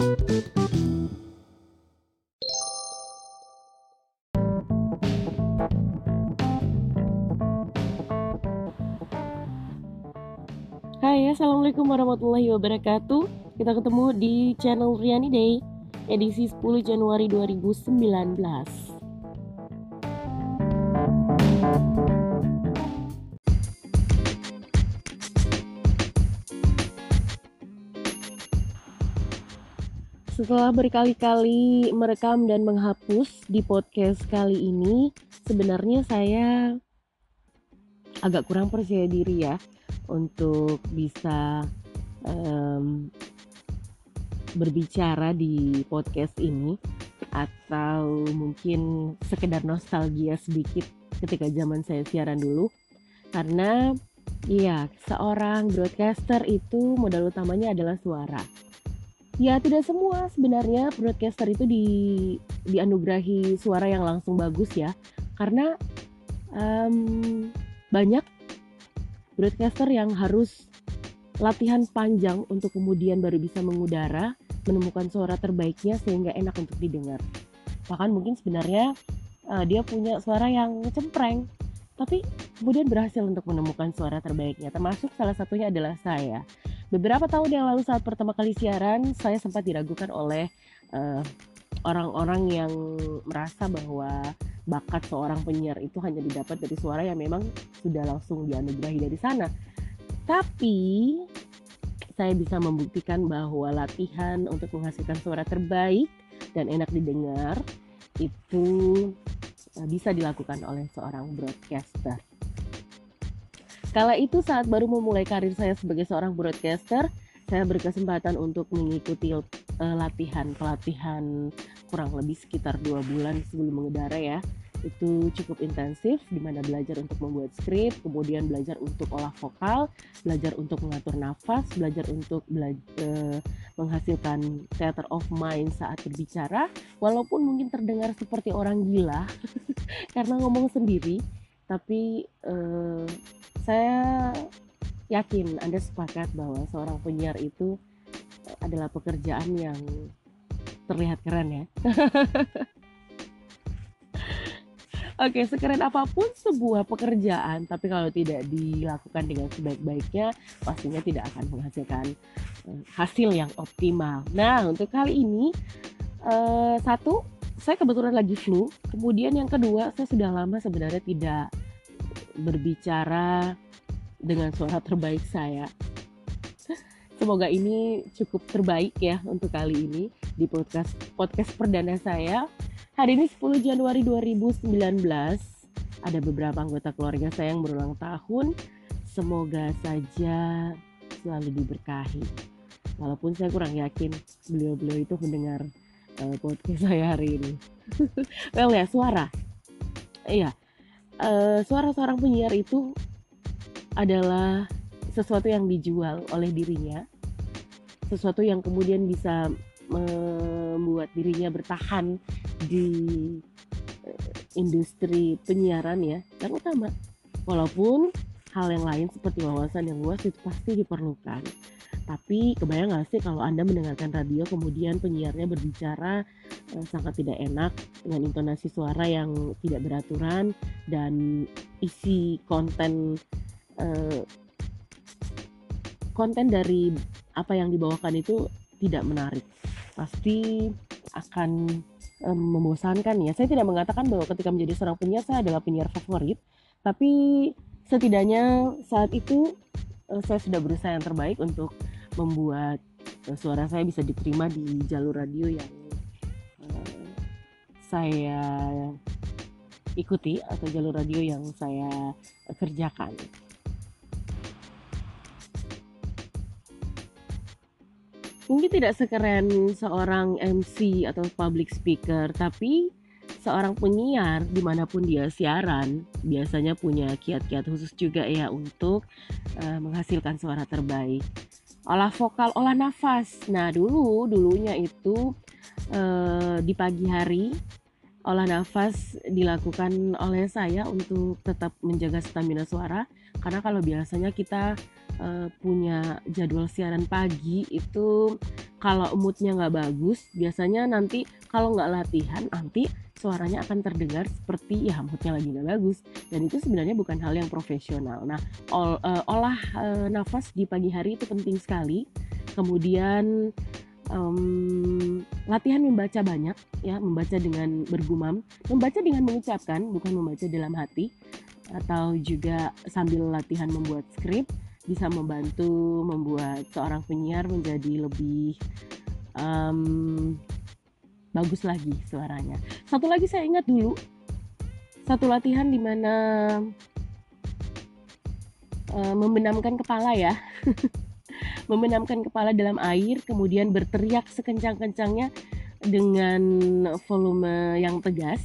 Hai, Assalamualaikum warahmatullahi wabarakatuh. Kita ketemu di channel Riani Day Edisi 10 Januari 2019 Setelah berkali-kali merekam dan menghapus di podcast kali ini, sebenarnya saya agak kurang percaya diri ya untuk bisa um, berbicara di podcast ini atau mungkin sekedar nostalgia sedikit ketika zaman saya siaran dulu. Karena iya seorang broadcaster itu modal utamanya adalah suara Ya tidak semua sebenarnya broadcaster itu di dianugerahi suara yang langsung bagus ya, karena um, banyak broadcaster yang harus latihan panjang untuk kemudian baru bisa mengudara, menemukan suara terbaiknya sehingga enak untuk didengar. Bahkan mungkin sebenarnya uh, dia punya suara yang cempreng, tapi kemudian berhasil untuk menemukan suara terbaiknya. Termasuk salah satunya adalah saya. Beberapa tahun yang lalu saat pertama kali siaran, saya sempat diragukan oleh eh, orang-orang yang merasa bahwa bakat seorang penyiar itu hanya didapat dari suara yang memang sudah langsung dianugerahi dari sana. Tapi saya bisa membuktikan bahwa latihan untuk menghasilkan suara terbaik dan enak didengar itu eh, bisa dilakukan oleh seorang broadcaster. Kala itu saat baru memulai karir saya sebagai seorang broadcaster, saya berkesempatan untuk mengikuti uh, latihan pelatihan kurang lebih sekitar dua bulan sebelum mengudara ya. Itu cukup intensif di mana belajar untuk membuat skrip, kemudian belajar untuk olah vokal, belajar untuk mengatur nafas, belajar untuk bela uh, menghasilkan theater of mind saat berbicara, walaupun mungkin terdengar seperti orang gila karena ngomong sendiri, tapi uh, saya yakin Anda sepakat bahwa seorang penyiar itu adalah pekerjaan yang terlihat keren ya. Oke, sekeren apa pun sebuah pekerjaan, tapi kalau tidak dilakukan dengan sebaik-baiknya, pastinya tidak akan menghasilkan eh, hasil yang optimal. Nah, untuk kali ini, uh, satu, saya kebetulan lagi flu. Kemudian yang kedua, saya sudah lama sebenarnya tidak berbicara dengan suara terbaik saya. Semoga ini cukup terbaik ya untuk kali ini di podcast podcast perdana saya. Hari ini 10 Januari 2019 ada beberapa anggota keluarga saya yang berulang tahun. Semoga saja selalu diberkahi. Walaupun saya kurang yakin beliau-beliau itu mendengar uh, podcast saya hari ini. well ya suara. Iya, uh, suara seorang penyiar itu adalah sesuatu yang dijual oleh dirinya, sesuatu yang kemudian bisa membuat dirinya bertahan di uh, industri penyiaran ya yang utama. Walaupun hal yang lain seperti wawasan yang luas itu pasti diperlukan. Tapi kebayang gak sih kalau Anda mendengarkan radio kemudian penyiarnya berbicara eh, sangat tidak enak dengan intonasi suara yang tidak beraturan dan isi konten eh, konten dari apa yang dibawakan itu tidak menarik. Pasti akan eh, membosankan ya. Saya tidak mengatakan bahwa ketika menjadi seorang penyiar saya adalah penyiar favorit, tapi setidaknya saat itu eh, saya sudah berusaha yang terbaik untuk membuat uh, suara saya bisa diterima di jalur radio yang uh, saya ikuti atau jalur radio yang saya kerjakan. Mungkin tidak sekeren seorang MC atau public speaker, tapi seorang penyiar di mana pun dia siaran biasanya punya kiat-kiat khusus juga ya untuk uh, menghasilkan suara terbaik olah vokal, olah nafas. Nah dulu dulunya itu eh, di pagi hari olah nafas dilakukan oleh saya untuk tetap menjaga stamina suara karena kalau biasanya kita uh, punya jadwal siaran pagi itu kalau moodnya nggak bagus biasanya nanti kalau nggak latihan nanti suaranya akan terdengar seperti ya moodnya lagi nggak bagus dan itu sebenarnya bukan hal yang profesional. Nah ol, uh, olah uh, nafas di pagi hari itu penting sekali. Kemudian um, latihan membaca banyak ya membaca dengan bergumam, membaca dengan mengucapkan bukan membaca dalam hati atau juga sambil latihan membuat skrip bisa membantu membuat seorang penyiar menjadi lebih um, bagus lagi suaranya. Satu lagi saya ingat dulu satu latihan di mana uh, membenamkan kepala ya. membenamkan kepala dalam air kemudian berteriak sekencang-kencangnya dengan volume yang tegas.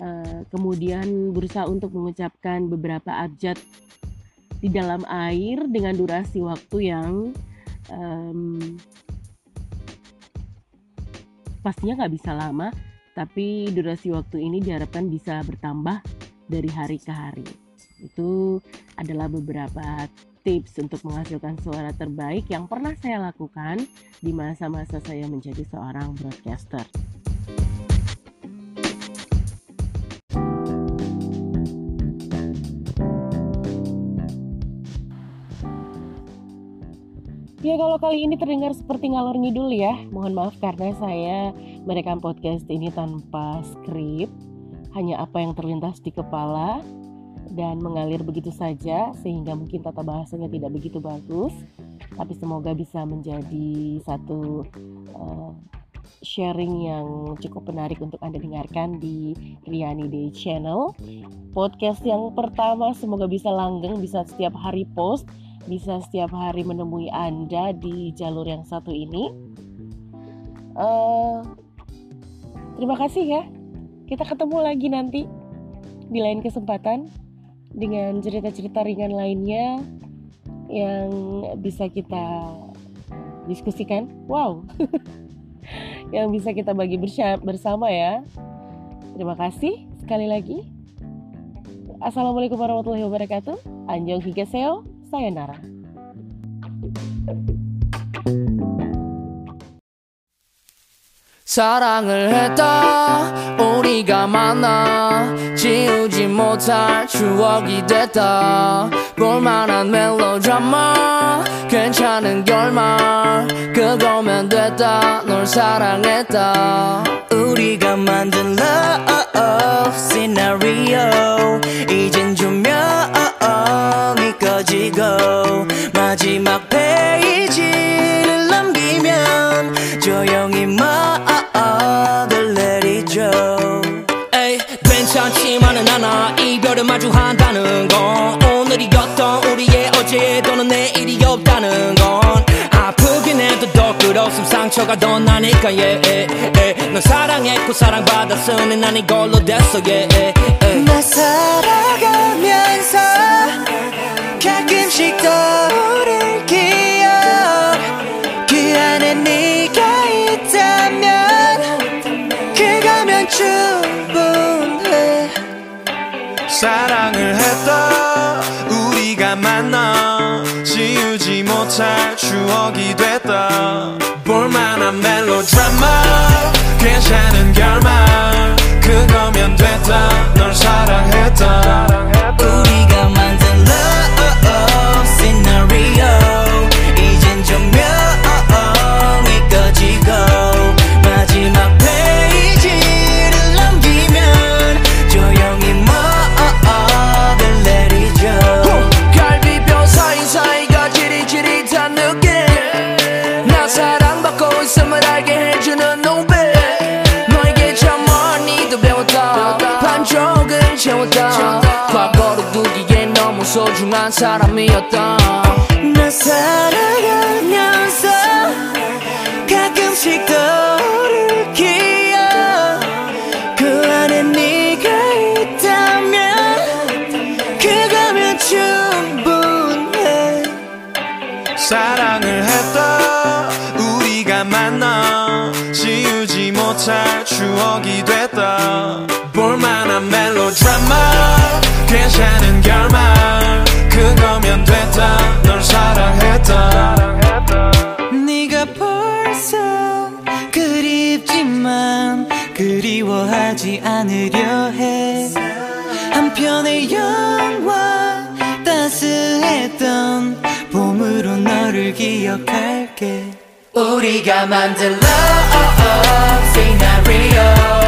Uh, kemudian berusaha untuk mengucapkan beberapa abjad di dalam air dengan durasi waktu yang um, pastinya nggak bisa lama, tapi durasi waktu ini diharapkan bisa bertambah dari hari ke hari. Itu adalah beberapa tips untuk menghasilkan suara terbaik yang pernah saya lakukan di masa-masa saya menjadi seorang broadcaster. Kalau kali ini terdengar seperti ngalor ngidul ya, mohon maaf karena saya merekam podcast ini tanpa skrip, hanya apa yang terlintas di kepala dan mengalir begitu saja sehingga mungkin tata bahasanya tidak begitu bagus, tapi semoga bisa menjadi satu uh, sharing yang cukup menarik untuk Anda dengarkan di Riani Day Channel. Podcast yang pertama semoga bisa langgeng, bisa setiap hari post bisa setiap hari menemui Anda di jalur yang satu ini. Uh, terima kasih ya. Kita ketemu lagi nanti di lain kesempatan dengan cerita-cerita ringan lainnya yang bisa kita diskusikan. Wow. yang bisa kita bagi bersama ya. Terima kasih sekali lagi. Assalamualaikum warahmatullahi wabarakatuh. Anjong higaseo. 사요나라. 사랑을 했다. 우리가 만나 지우지 못할 추억이 됐다. 볼만한 멜로드라마 괜찮은 결말 그거면 됐다. 널 사랑했다. 우리가 만든 love scenario 꺼지고 마지막 페이지를 넘기면 조용히 막을 내리죠 에이 괜찮지만은 않아 이별을 마주한다는 건 오늘이었던 우리의 어제 또는 내일이 없다는 건 아프긴 해도 더 끝없음 상처가 더 나니까 yeah, yeah, yeah. 넌 사랑했고 사랑받았으니 난 이걸로 됐어 yeah, yeah, yeah. 나 살아가면서 가끔 씩 떠오를 기억. 그 안에 네가 있다면 그거면 충분해. 사랑을 했다 우리가 만나 지우지 못할 추억이 됐다 볼만한 멜로드라마. 괜찮은 결말 그거면 됐다. 널 사랑했다 소중한 사람이었던 나 살아가면서 가끔씩 떠오를 기억. 그 안에 네가 있다면 그거면 충분해. 사랑을 했다. 우리가 만나 지우지 못할 추억이 됐다. 볼만한 멜로드라마 괜찮은 결말 알면 됐다. 널 사랑했다. 네가 벌써 그립지만 그리워하지 않으려 해. 한편의 영화 따스했던 봄으로 너를 기억할게. 우리가 만든 love scenario